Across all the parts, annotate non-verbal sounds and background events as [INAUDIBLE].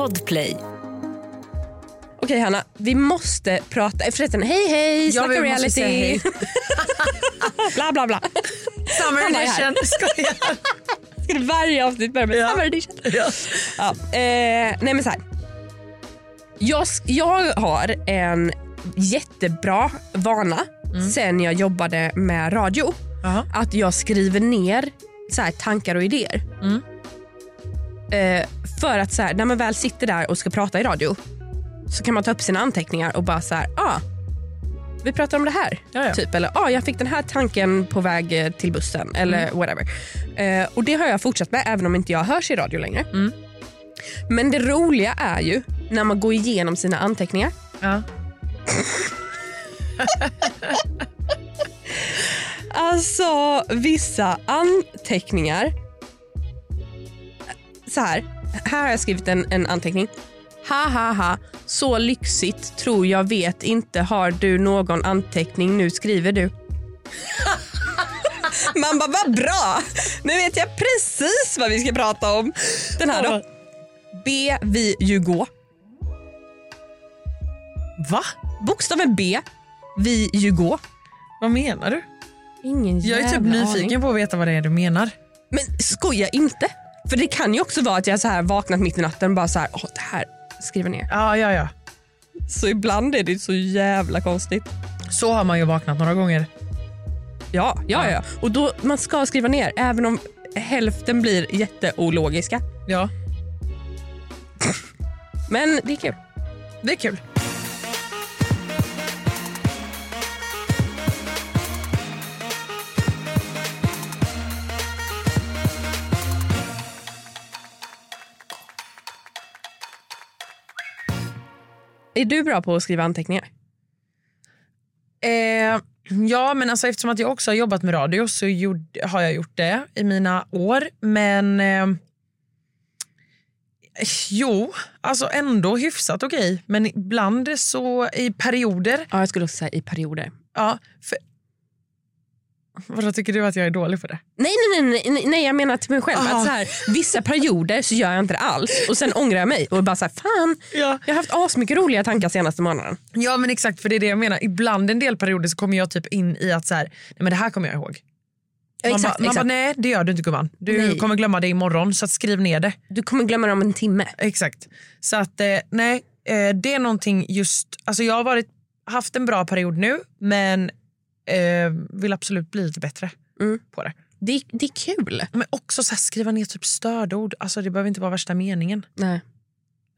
Podplay. Okej Hanna, vi måste prata. Förresten, hej hej, Ja, snacka reality. hej. [LAUGHS] bla bla bla. Summer edition. [LAUGHS] Skojar. Ska det varje avsnitt börja med Ja. summer edition? Ja. Ja, eh, nej men så här. Jag, jag har en jättebra vana sen jag jobbade med radio. Jaha. Att jag skriver ner så här, tankar och idéer. Mm. Eh, för att så här, när man väl sitter där och ska prata i radio så kan man ta upp sina anteckningar och bara så här, ah, vi pratar om det här. Ja, ja. Typ, eller ah, jag fick den här tanken på väg eh, till bussen eller Mm. whatever. Eh, och det har jag fortsatt med även om inte jag hörs i radio längre. Mm. Men det roliga är ju när man går igenom sina anteckningar. Ja. [LAUGHS] Alltså vissa anteckningar. Så här, här har jag skrivit en, en anteckning. Ha ha ha, så lyxigt tror jag vet inte har du någon anteckning nu skriver du. [LAUGHS] Man bara vad bra, nu vet jag precis vad vi ska prata om. Den här då. B vi ju gå. Va? Bokstaven B, vi ju gå. Vad menar du? Ingen Jag är typ nyfiken aning. på att veta vad det är du menar. Men skoja inte. För det kan ju också vara att jag så här vaknat mitt i natten och bara så här, åh det här skriver ner. Ja, ja, ja. Så ibland är det så jävla konstigt. Så har man ju vaknat några gånger. Ja, ja, ja. Och då man ska skriva ner även om hälften blir jätteologiska. Ja, Men det är kul. det är kul. Är du bra på att skriva anteckningar? Eh, ja, men alltså, eftersom att jag också har jobbat med radio så gjorde, har jag gjort det i mina år. Men eh, jo, alltså ändå hyfsat okej. Men ibland så i perioder. Ja, jag skulle också säga i perioder. Ja, för, vadå, tycker du att jag är dålig på det? Nej, nej, nej, nej, nej jag menar till mig själv. Aha. Att så här, vissa perioder så gör jag inte det alls och sen ångrar jag mig och bara så här, fan, Ja. jag har haft asmycket roliga tankar senaste månaden. Ja men exakt för det är det jag menar. Ibland en del perioder så kommer jag typ in i att så här, nej men det här kommer jag ihåg. Man, exakt, bara, man bara nej det gör du inte gumman. Du Nej. kommer glömma det imorgon så skriv ner det. Du kommer glömma det om en timme. Exakt. Så att eh, nej eh, det är någonting just, alltså jag har varit, haft en bra period nu men eh, vill absolut bli lite bättre Mm. på det. Det, det är kul. Men också så här, skriva ner typ stödord, alltså det behöver inte vara värsta meningen. Nej.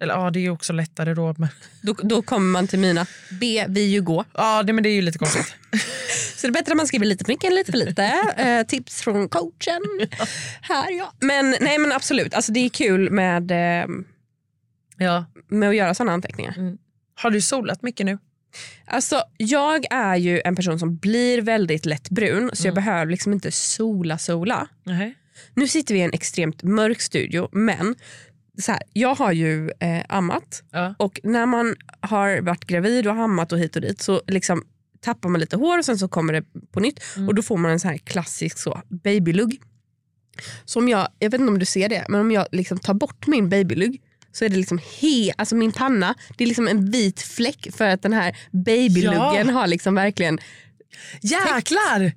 Eller ja det är ju också lättare då. Men, Då, då kommer man till mina B, vi ju gå. ja det, men det är ju lite konstigt. [LAUGHS] Så det är bättre att man skriver lite för mycket än lite för lite. Eh, tips från coachen. [LAUGHS] Här ja. Men, nej, men absolut, alltså, det är kul med, eh, ja. med att göra sådana anteckningar. Har du solat mycket nu? Alltså, jag är ju en person som blir väldigt lätt brun så jag behöver liksom inte sola sola. Nej. Nu sitter vi i en extremt mörk studio men så här, jag har ju eh, ammat Ja. och när man har varit gravid och ammat och hit och dit så liksom tappar man lite hår och sen så kommer det på nytt och då får man en så här klassisk så babylugg. Som jag, jag vet inte om du ser det, men om jag liksom tar bort min babylugg så är det liksom he, alltså min panna, det är liksom en vit fläck för att den här babyluggen Ja. har liksom verkligen, Jäklar!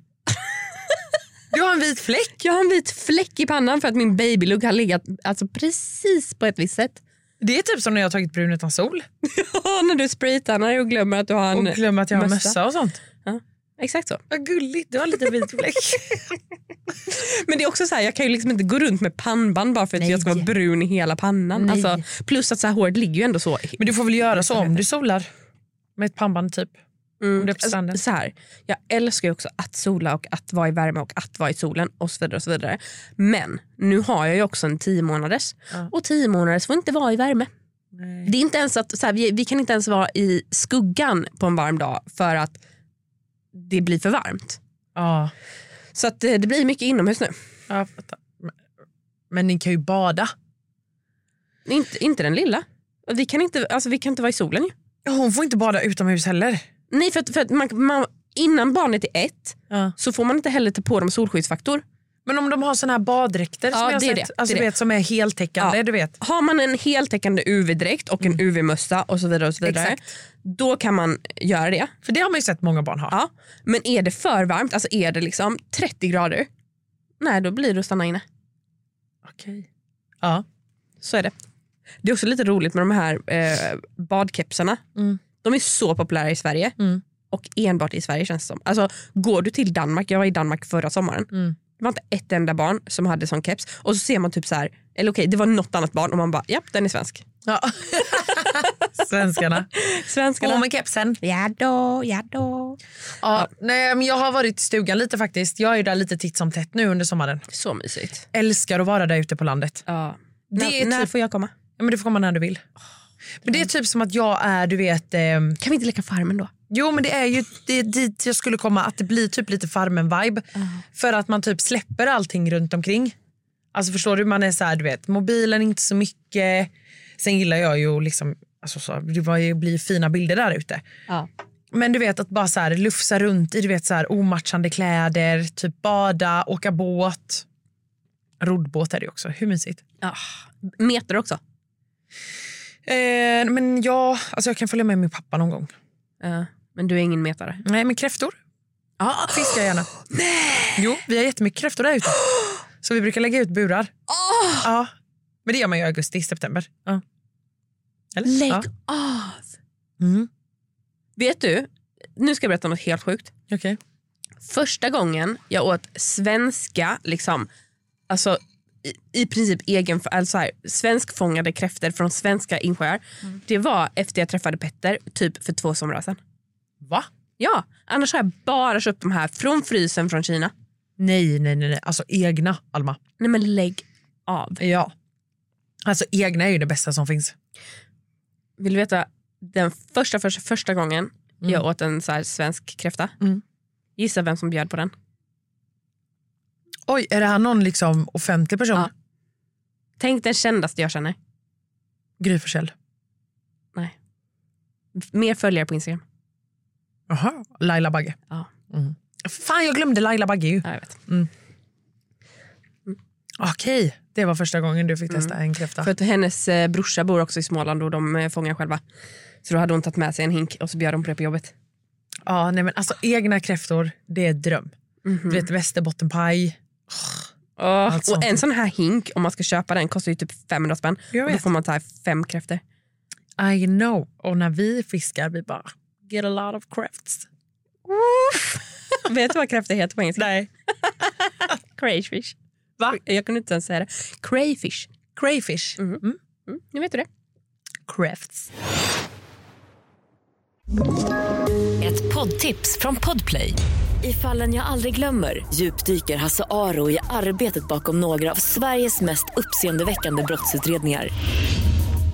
Du har en vit fläck. jag har en vit fläck i pannan för att min babylugg har legat alltså precis på ett visst sätt. Det är typ som när jag har tagit brun utan sol [LAUGHS] när du spraytannar och glömmer att du har en och glömmer att jag har mössa. mössa och sånt. Exakt så. Vad gulligt, du har lite vit fläck. [LAUGHS] Men det är också så här, jag kan ju liksom inte gå runt med pannband bara för att Nej. jag ska vara brun i hela pannan. Nej. Alltså, plus att så här, håret ligger ju ändå så. Men du får väl göra så om du solar med ett pannband typ. Mm. om det är på stranden. Alltså, så här, jag älskar ju också att sola och att vara i värme och att vara i solen och så vidare. Och så vidare. Men nu har jag ju också en tio månaders Ja. och tio månaders får inte vara i värme. Nej. Det är inte ens att, så här, vi, vi kan inte ens vara i skuggan på en varm dag för att det blir för varmt. Ja, Så att, eh, det blir mycket inomhus nu. fattar. Men, men ni kan ju bada. Inte, inte den lilla. Vi kan inte, alltså, vi kan inte vara i solen ju. Hon får inte bada utomhus heller. Nej för att, för att man, man, innan barnet är ett Ja. så får man inte heller ta på dem solskyddsfaktor. Men om de har såna här baddräkter Ja, som jag det sett, det, alltså, det vet, som är heltäckande. Ja. Du vet. Har man en heltäckande UV-dräkt och en UV-mössa och så vidare, och så vidare Exakt. då kan man göra det. För det har man ju sett många barn ha. Ja. Men är det för varmt, alltså är det liksom 30 grader, nej då blir det att stanna inne. Okej. Ja. Så är det. Det är också lite roligt med de här eh, badkepsarna. Mm. De är så populära i Sverige. Mm. Och enbart i Sverige känns det som. Alltså, går du till Danmark, jag var i Danmark förra sommaren. Mm. Det var inte ett enda barn som hade sån keps. Och så ser man typ så här, eller okej det var något annat barn och man bara, ja den är svensk. Ja. [LAUGHS] Svenskarna. Svenskarna. På med kepsen. Ja då, ja då. Ja, nej, men jag har varit i stugan lite faktiskt. Jag är där lite titt som tätt nu under sommaren. Så mysigt. Älskar att vara där ute på landet. Ja. Det är när typ- får jag komma? Ja, men du får komma när du vill. Men det är typ som att jag är, du vet... ehm, Kan vi inte leka Farmen då? Jo men det är ju det är dit jag skulle komma, att det blir typ lite Farmen-vibe. För att man typ släpper allting runt omkring. Alltså förstår du, man är så här, du vet, mobilen inte så mycket. Sen gillar jag ju liksom, alltså så, det blir fina bilder där ute. Ja. Men du vet att bara så här, lufsa runt i du vet, så här, omatchande kläder, typ bada, åka båt. Roddbåt är det också, hur mysigt? Ah, meter också. Eh, men ja, alltså jag kan följa med min pappa någon gång. Ja, men du är ingen metare. Nej men kräftor Ah. [GASPS] fiskar jag gärna. Jo, vi har jättemycket kräftor där ute. [GASPS] Så vi brukar lägga ut burar. Oh, Ja. Men det gör man ju i augusti, september. Ja. Eller? lägg Ja. av! Mm. Vet du, nu ska jag berätta något helt sjukt. Okej. Första gången jag åt svenska, liksom, alltså i, i princip egen, alltså här, svenskfångade kräftor från svenska insjöar. Det var efter jag träffade Petter, typ för två somrar sedan. Va? Ja, annars har jag bara köpt de här från frysen från Kina. Nej, nej, nej, nej. Alltså egna, Alma. Nej men lägg av. Ja. Alltså egna är ju det bästa som finns. Vill du veta den första, första, första gången jag åt en så här svensk kräfta? Mm. Gissa vem som bjöd på den? Oj, är det här någon liksom offentlig person? Ja. Tänk den kändaste jag känner. Gry Forssell. Nej. Mer följare på Instagram. Jaha, Laila Bagge. Ja. Mm. Fan, jag glömde Laila Bagge ju. Ja, jag vet. Okej, det var första gången du fick testa en kräfta. För att hennes eh, brorsa bor också i Småland och de eh, fångar själva. Så då hade hon tagit med sig en hink och så bjöd hon på det på jobbet. Ja, nej, men alltså, egna kräftor, det är dröm. Du vet västerbottenpaj. Åh. Och en sån här hink, om man ska köpa den, kostar ju typ 500 spänn. Jag Och då vet. får man ta fem kräftor. I know. Och när vi fiskar, vi bara get a lot of crafts. [LAUGHS] vet du vad kräftor heter på engelska? Nej. [LAUGHS] Crayfish. Va? Jag kunde inte ens säga det. Crayfish. Crayfish. Mm. Mm. Mm, nu vet du det. Crafts. Ett poddtips från Podplay. I fallen jag aldrig glömmer djupdyker Hasse Aro i arbetet bakom några av Sveriges mest uppseendeväckande brottsutredningar.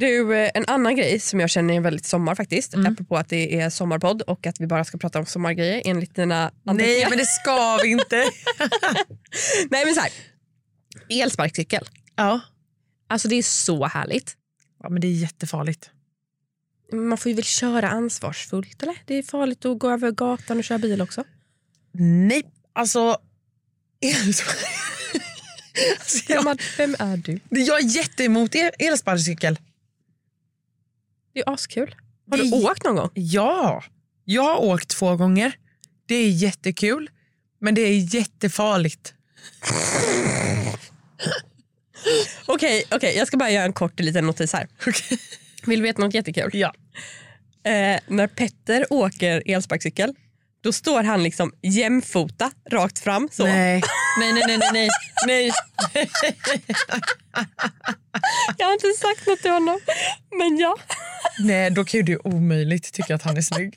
Du, eh, en annan grej som jag känner är väldigt sommar faktiskt, apropå att det är sommarpodd och att vi bara ska prata om sommargrejer enligt dina Nej, men det ska vi inte. [LAUGHS] Nej men så här, elsparkcykel. ja. Alltså det är så härligt. ja, men det är jättefarligt. Man får ju väl köra ansvarsfullt eller? Det är farligt att gå över gatan och köra bil också. Nej, alltså... alltså jag, vem är du? jag är jätteemot el- elsparkcykel. Det är askul. Har Det du åkt någon gång? Ja, jag har åkt två gånger. Det är jättekul, men det är jättefarligt. [LAUGHS] Okej, okej, jag ska bara göra en kort liten notis här. [LAUGHS] Vill du veta något jättekul? Ja. Eh, när Petter åker elsparkcykel, då står han liksom jämfota rakt fram. Så. Nej. [LAUGHS] nej, nej, nej, nej, nej. nej. Jag har inte sagt något till honom, men ja. Nej, då kan ju du omöjligt tycka att han är snygg.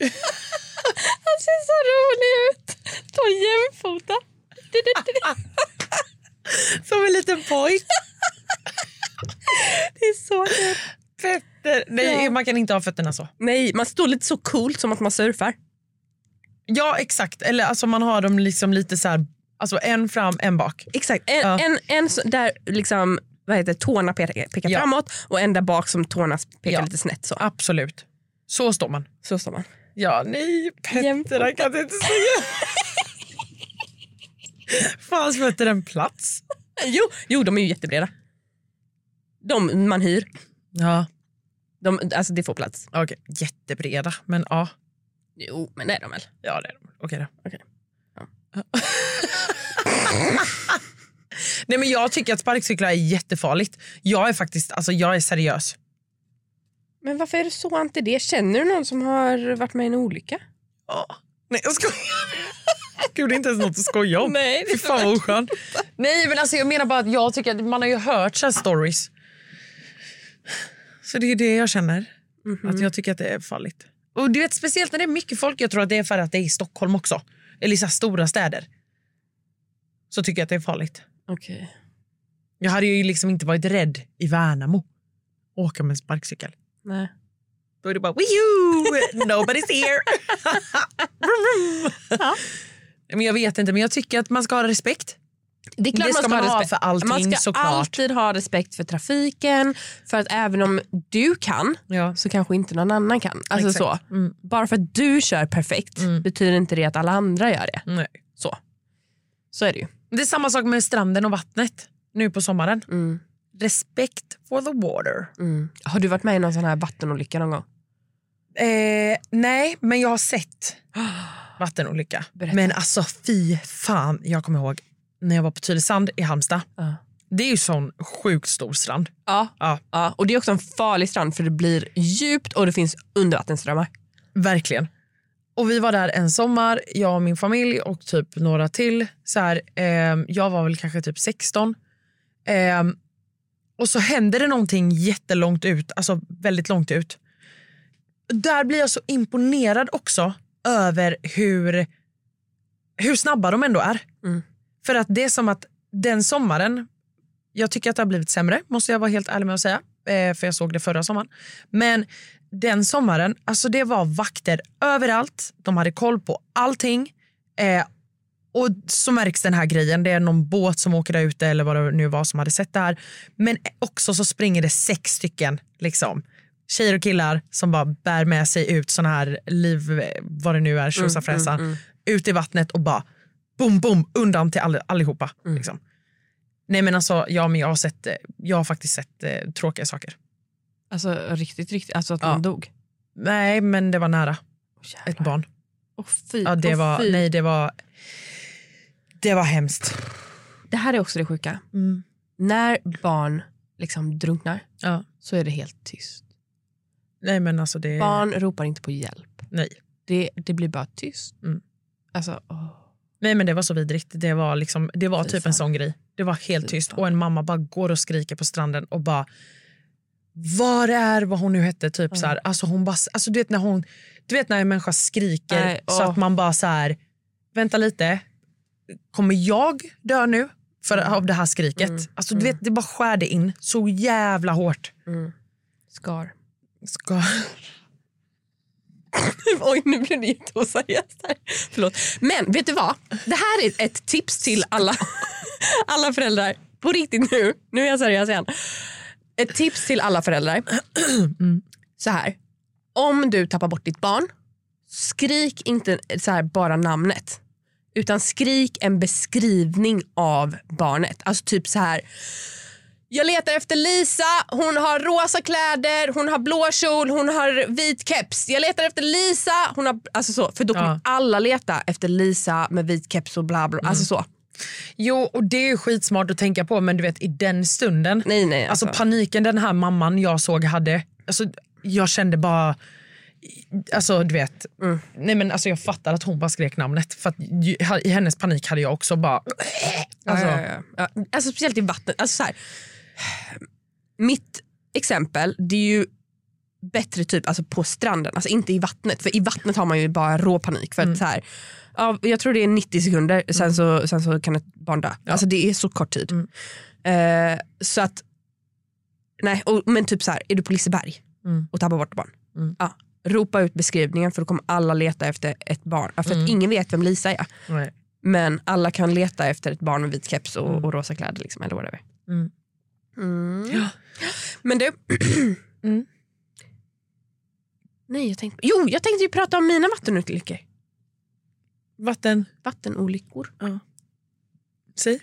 Han ser så rolig ut. Står jämfota. Som en liten pojk. Det är så kul. Petter. Nej, Ja. man kan inte ha fötterna så. Nej, man står lite så coolt som att man surfar. Ja exakt, eller alltså man har dem liksom lite så här, alltså en fram, en bak. Exakt, en, Ja. en, en där liksom, vad heter, tårna pekar, pekar Ja. framåt och en där bak som tårna pekar Ja. lite snett. Så, Absolut. Så står man. så står man. Ja, nej, Jämfota. fötterna kan inte säga. Fanns fötter en plats? Jo, jo, de är ju jättebreda. De man hyr. Ja, De, alltså det får plats. okej. Jättebreda, men ja. Jo, men det är de väl. Ja, det är de. Okej då. Okej. Ja. [LAUGHS] Nej, men jag tycker att sparkcyklar är jättefarligt. Jag är faktiskt, alltså jag är seriös. Men varför är du så anti det? Känner du någon som har varit med i en olycka? Ja. Nej, jag skojar. Gud, det är inte ens något att skoja om. Nej, Fy fan vad oskönt. Nej, men alltså jag menar bara att jag tycker att man har ju hört så stories. Så det är det jag känner. Att jag tycker att det är farligt. Och du vet speciellt när det är mycket folk, jag tror att det är för att det är i Stockholm också. Eller i så stora städer. Så tycker jag att det är farligt. Okej. Jag hade ju liksom inte varit rädd i Värnamo. Åka med en sparkcykel. Nej. Då är det bara Wihoo! [LAUGHS] Nobody's here! [LAUGHS] Vroom. Men jag vet inte, men jag tycker att man ska ha respekt. Det är klart Det man ska ska man ha ha respekt. för allting, Man ska såklart. alltid ha respekt för trafiken. För att även om du kan Ja. så kanske inte någon annan kan. Alltså så. Mm. Bara för att du kör perfekt betyder inte det att alla andra gör det. Nej. Så, så är det ju. Det är samma sak med stranden och vattnet nu på sommaren. Mm. Respect for the water. Mm. Har du varit med i någon sån här vattenolycka någon gång? Eh, nej, men jag har sett [GASPS] vattenolycka. Berätta. Men alltså fy fan, jag kommer ihåg när jag var på Tylösand i Halmstad. Ja. Det är ju sån sjukt stor strand. Ja. Ja, ja. Och det är också en farlig strand för det blir djupt och det finns undervattensströmmar. verkligen. Och vi var där en sommar, jag och min familj och typ några till. Så här, ehm, jag var väl kanske typ 16. Ehm, och så hände det någonting jättelångt ut, alltså väldigt långt ut. Där blir jag så imponerad också över hur, hur snabba de ändå är. Mm. För att det är som att den sommaren, jag tycker att det har blivit sämre måste jag vara helt ärlig med att säga. Eh, för jag såg det förra sommaren. Men den sommaren, alltså det var vakter överallt. De hade koll på allting. Eh, och så märks den här grejen, det är någon båt som åker där ute eller vad det nu var som hade sett det här. Men också så springer det sex stycken liksom, tjejer och killar som bara bär med sig ut såna här liv, vad det nu är, tjosafräsan, ut i vattnet och bara bom bom undan till all, allihopa. Liksom. Nej men alltså, ja, men jag, har sett, eh, jag har faktiskt sett eh, tråkiga saker. Alltså riktigt, riktigt. Alltså att Ja. man dog. Nej men det var nära, ett barn. Oh, fy, Ja, det åh, var, fy. nej det var, det var hemskt. Det här är också det sjuka. Mm. När barn liksom drunknar Ja. så är det helt tyst. Nej men alltså det, Barn ropar inte på hjälp. nej. Det, det blir bara tyst. Mm. Alltså, åh. nej men det var så vidrigt. Det var, liksom, det var typ en sån grej. Det var helt tyst och en mamma bara går och skriker på stranden och bara var är vad hon nu hette typ så här. Alltså hon bara, alltså du vet när hon du vet när en människa skriker Nej, så åh. att man bara så här vänta lite kommer jag dö nu för, av det här skriket? Mm. Alltså du vet det bara skär det in så jävla hårt. Skar. Ska... [LAUGHS] Oj, nu blev det jätteoseriöst. Förlåt. Men vet du vad? Det här är ett tips till alla, [LAUGHS] alla föräldrar. På riktigt nu. Nu är jag seriös igen. Ett tips till alla föräldrar. Så här. Om du tappar bort ditt barn, skrik inte så här bara namnet. Utan skrik en beskrivning av barnet. Alltså typ så här. Jag letar efter Lisa, hon har rosa kläder, hon har blå kjol, hon har vit keps. Jag letar efter Lisa, hon har... Alltså så, för då kommer Ja. alla leta efter Lisa med vit keps och bla bla. Alltså så. Jo, och det är skitsmart att tänka på men du vet i den stunden, Nej nej. alltså, Alltså, paniken den här mamman jag såg hade, alltså, jag kände bara, alltså du vet, Mm. nej men alltså jag fattar att hon bara skrek namnet för i hennes panik hade jag också bara, alltså, ja, ja, ja. Alltså speciellt i vattnet. Alltså så här, mitt exempel det är ju bättre typ alltså på stranden, alltså inte i vattnet. För i vattnet har man ju bara rå panik. För att så här, ja, jag tror det är 90 sekunder, sen, så, sen så kan ett barn dö. Alltså det är så kort tid. Eh, så att, nej, och, men typ så här, är du på Liseberg, Mm. och tappa bort barn. Mm. Ja. Ropa ut beskrivningen för då kommer alla leta efter ett barn. Ja, För Mm. att ingen vet vem Lisa är. Nej. Men alla kan leta efter ett barn med vit keps och, Mm. och rosa kläder. Liksom, eller whatever. Mm. Mm. Ja. Men du. Mm. Nej, jag tänkte, jo, jag tänkte ju prata om mina vattenolyckor. Vatten, Vattenolyckor. säg.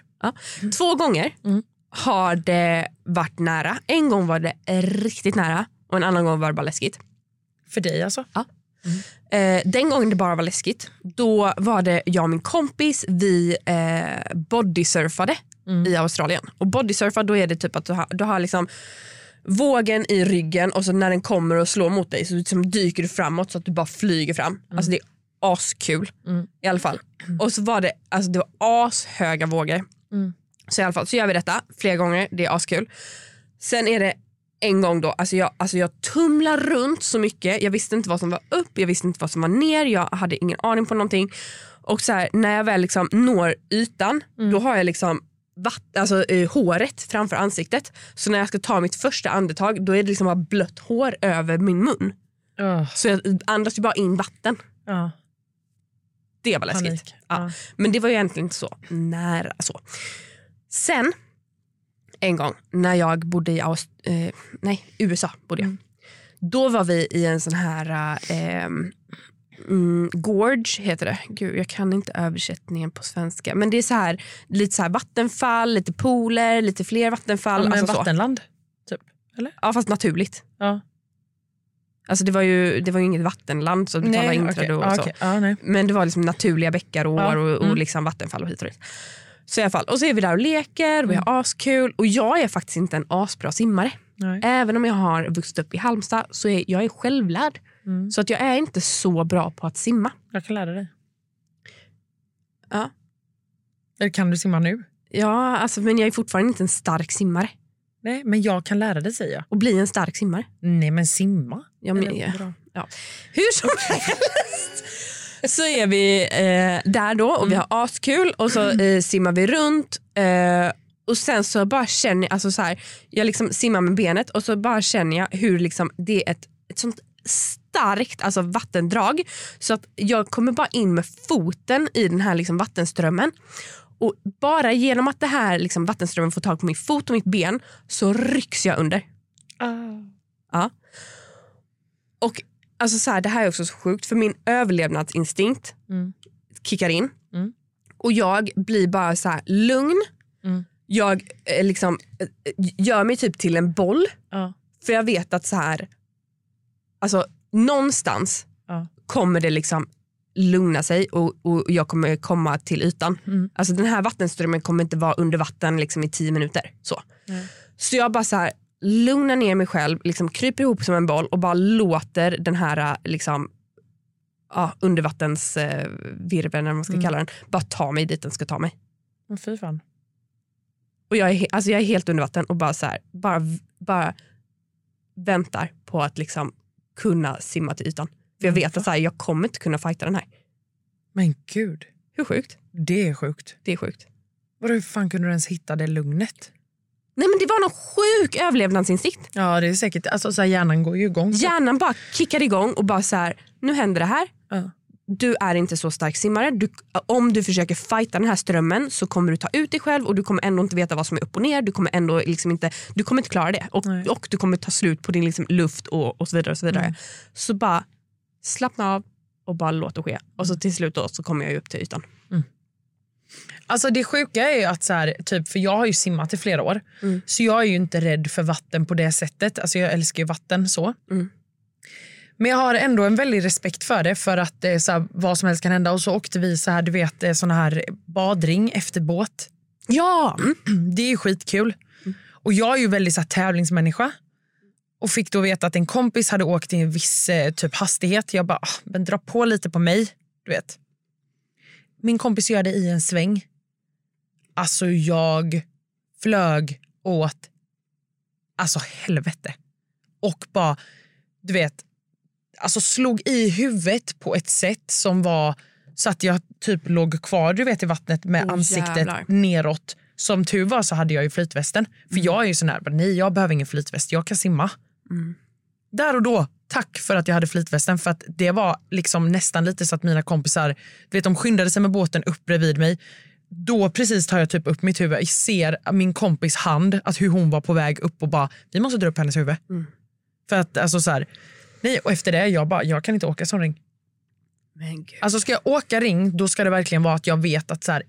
Två gånger Mm. har det varit nära. En gång var det riktigt nära och en annan gång var det bara läskigt. För dig alltså? Eh, den gången det bara var läskigt, då var det jag och min kompis, vi eh, bodysurfade Mm. i Australien. Och bodysurfa då är det typ att du har, du har liksom vågen i ryggen och så när den kommer och slår mot dig så liksom dyker du framåt så att du bara flyger fram. Alltså det är askul Mm. i alla fall. Och så var det, alltså det var ashöga vågor. Mm. Så i alla fall så gör vi detta flera gånger, det är askul. Sen är det en gång då, alltså jag, alltså jag tumlar runt så mycket. Jag visste inte vad som var upp, jag visste inte vad som var ner, jag hade ingen aning på någonting. Och så här, när jag väl liksom når ytan, då har jag liksom vatt, alltså, eh, håret framför ansiktet. Så när jag ska ta mitt första andetag då är det liksom bara blött hår över min mun. Oh, Så jag andas ju bara in vatten. Det var läskigt. Ja. Men det var ju egentligen inte så nära så. Sen en gång när jag bodde i Aust eh, nej, USA, bodde jag. Mm. då var vi i en sån här eh, mm, gorge heter det. Gud, jag kan inte översättningen på svenska. Men det är så här, lite så här vattenfall, lite pooler, lite fler vattenfall. Ja, men alltså så. vattenland, typ? Ja, fast naturligt. Ja. Alltså det var ju, det var ju inget vattenland så du betalar inträde okej. och Ja, så. Ja, nej. Men det var liksom naturliga bäckar och år och, och mm. liksom vattenfall och hit och dit. Så i alla fall, och så är vi där och leker och vi har askul. Och jag är faktiskt inte en asbra simmare. nej. Även om jag har vuxit upp i Halmstad så är jag är självlärd. Mm. Så att jag är inte så bra på att simma. Jag kan lära dig. Ja. Eller kan du simma nu? Ja, alltså, men jag är fortfarande inte en stark simmare. Nej, men jag kan lära dig säger jag. Och bli en stark simmare. Nej, men simma. Ja, men, ja. bra. Hur som helst så är vi eh, där då och vi har askul och så eh, simmar vi runt eh, och sen så bara känner jag, alltså så här, jag liksom simmar med benet och så bara känner jag hur liksom det är ett, ett sånt starkt alltså vattendrag så att jag kommer bara in med foten i den här liksom vattenströmmen och bara genom att det här liksom vattenströmmen får tag på min fot och mitt ben så rycks jag under. Ja. Och alltså så här, Det här är också så sjukt för min överlevnadsinstinkt Mm. kickar in. Mm. Och jag blir bara så här lugn. Mm. Jag eh, liksom, eh, gör mig typ till en boll. Ja. För jag vet att så här, alltså någonstans Ja. kommer det liksom lugna sig och, och jag kommer komma till ytan. Mm. Alltså den här vattenströmmen kommer inte vara under vatten liksom i tio minuter. Så, Nej. så jag bara så här, lugnar ner mig själv, liksom kryper ihop som en boll och bara låter den här liksom, ja, undervattensvirveln, eller vad man ska Mm. kalla den, bara ta mig dit den ska ta mig. Men fy fan. Och jag är, alltså jag är helt under vatten och bara, så här, bara, bara väntar på att liksom kunna simma till ytan. För jag Mm, vet att så här, jag kommer inte kunna fighta den här. Men gud, Hur sjukt? det är sjukt. Det är sjukt. Vadå, hur fan kunde du ens hitta det lugnet? Nej men det var någon sjuk överlevnadsinstinkt. Ja, det är säkert. Alltså, så här, hjärnan går ju igång. Så. Hjärnan bara kickade igång och bara så här, nu händer det här. Ja. Du är inte så stark simmare. Du, om du försöker fighta den här strömmen så kommer du ta ut dig själv och du kommer ändå inte veta vad som är upp och ner. Du kommer ändå liksom inte, du kommer inte klara det. Och, Nej. och du kommer ta slut på din liksom luft och, och så vidare. Och så, vidare. Mm. så bara slappna av och bara låt det ske. Och så till slut då, så kommer jag upp till ytan. Alltså det sjuka är ju att så här, typ, för jag har ju simmat i flera år. Mm. Så jag är ju inte rädd för vatten på det sättet. Alltså jag älskar ju vatten så. Mm. Men jag har ändå en väldig respekt för det för att det är så här, vad som helst kan hända. Och så åkte vi så här, du vet, eh, såna här badring efter båt. Ja! Mm. [CLEARS THROAT] Det är ju skitkul. Och jag är ju väldigt så här, tävlingsmänniska. Och fick då veta att en kompis hade åkt i en viss eh, typ hastighet. Jag bara, ah, men dra på lite på mig. Du vet. Min kompis gör det i en sväng. Alltså jag flög åt alltså helvete. Och bara, du vet, alltså slog i huvudet på ett sätt som var så att jag typ låg kvar du vet, i vattnet med Åh, ansiktet jävlar. neråt. Som tur var så hade jag ju flytvästen. För jag är ju sån här, nej jag behöver ingen flytväst, jag kan simma. Mm. där och då, tack för att jag hade flytvästen för att det var liksom nästan lite så att mina kompisar, du vet de skyndade sig med båten upp bredvid mig. Då precis tar jag typ upp mitt huvud, jag ser min kompis hand, att hur hon var på väg upp och bara, vi måste dra upp hennes huvud. För att alltså så här, nej och efter det, jag bara, jag kan inte åka sån ring. Men gud. Alltså ska jag åka ring, då ska det verkligen vara att jag vet att så här,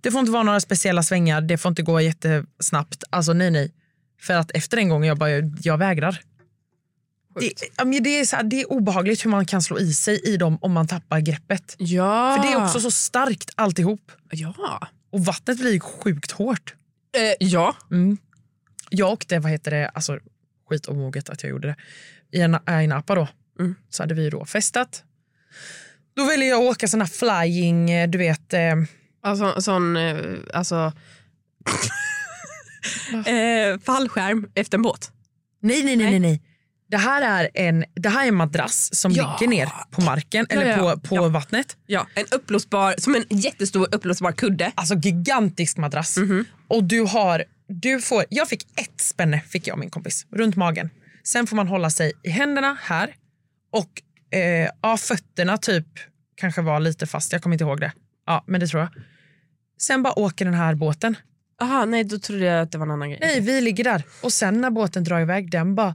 det får inte vara några speciella svängar, det får inte gå jättesnabbt. Alltså nej, nej. För att efter en gång jag bara, jag vägrar. Det, det, är så här, det är obehagligt hur man kan slå i sig i dem om man tappar greppet. Ja. För det är också så starkt alltihop. Ja. Och vattnet blir sjukt hårt. Eh, ja. Mm. Jag åkte, vad heter det, alltså skitomoget att jag gjorde det, i en, i en Napa då. Mm. Så hade vi då festat. Då ville jag åka sån här flying, eh, du vet, eh, Alltså, sån, eh, alltså... [LAUGHS] eh, fallskärm efter en båt. nej, nej, nej, nej, nej. Det här är en, det här är en madrass som Ja. ligger ner på marken, eller ja, ja. på, på vattnet. Ja, en uppblåsbar, som en jättestor uppblåsbar kudde. Alltså gigantisk madrass. Mhm. Och du har, du får, jag fick ett spänne, fick jag min kompis, runt magen. Sen får man hålla sig i händerna här och eh, ja, fötterna typ kanske var lite fast, jag kommer inte ihåg det. Ja, men det tror jag. Sen bara åker den här båten. Aha, nej, då trodde jag att det var en annan grej. Nej, vi ligger där. Och sen när båten drar iväg, den bara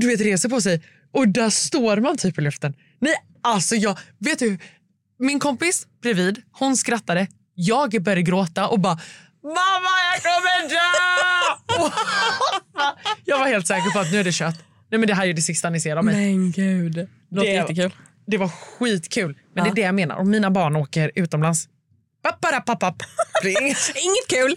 du vet, reser på sig. Och där står man typ i luften. Nej, alltså jag, vet du, min kompis bredvid, hon skrattade. Jag började gråta och bara Mamma, jag kommer dö! [LAUGHS] Jag var helt säker på att nu är det kört. Nej, men det här är det sista ni ser av mig. Men gud. Det låter Det- jättekul. Det var skitkul. Men Ja. det är det jag menar. Om mina barn åker utomlands. [LAUGHS] Inget kul.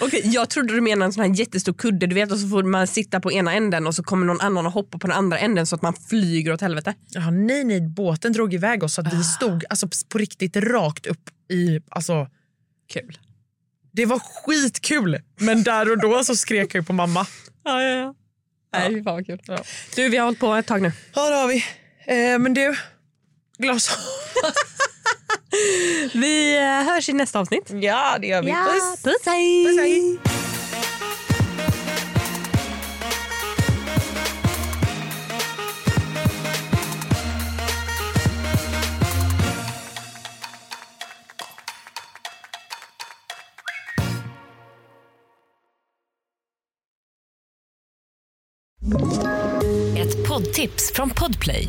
Okej, jag trodde du menade en sån här jättestor kudde du vet och så får man sitta på ena änden och så kommer någon annan och hoppa på den andra änden så att man flyger åt helvete. Ja, nej, nej, båten drog iväg oss så att vi stod alltså, på riktigt rakt upp i... Alltså, Kul. det var skitkul, men där och då så skrek jag på mamma. Ja, ja, ja. Nej, fy fan vad kul. Du, vi har hållit på ett tag nu. Ja, det har vi. Eh, men du, glas. [LAUGHS] Vi eh, hörs i nästa avsnitt. ja, det gör vi. Puss. puss hej! Puss, hej. Ett poddtips från Podplay.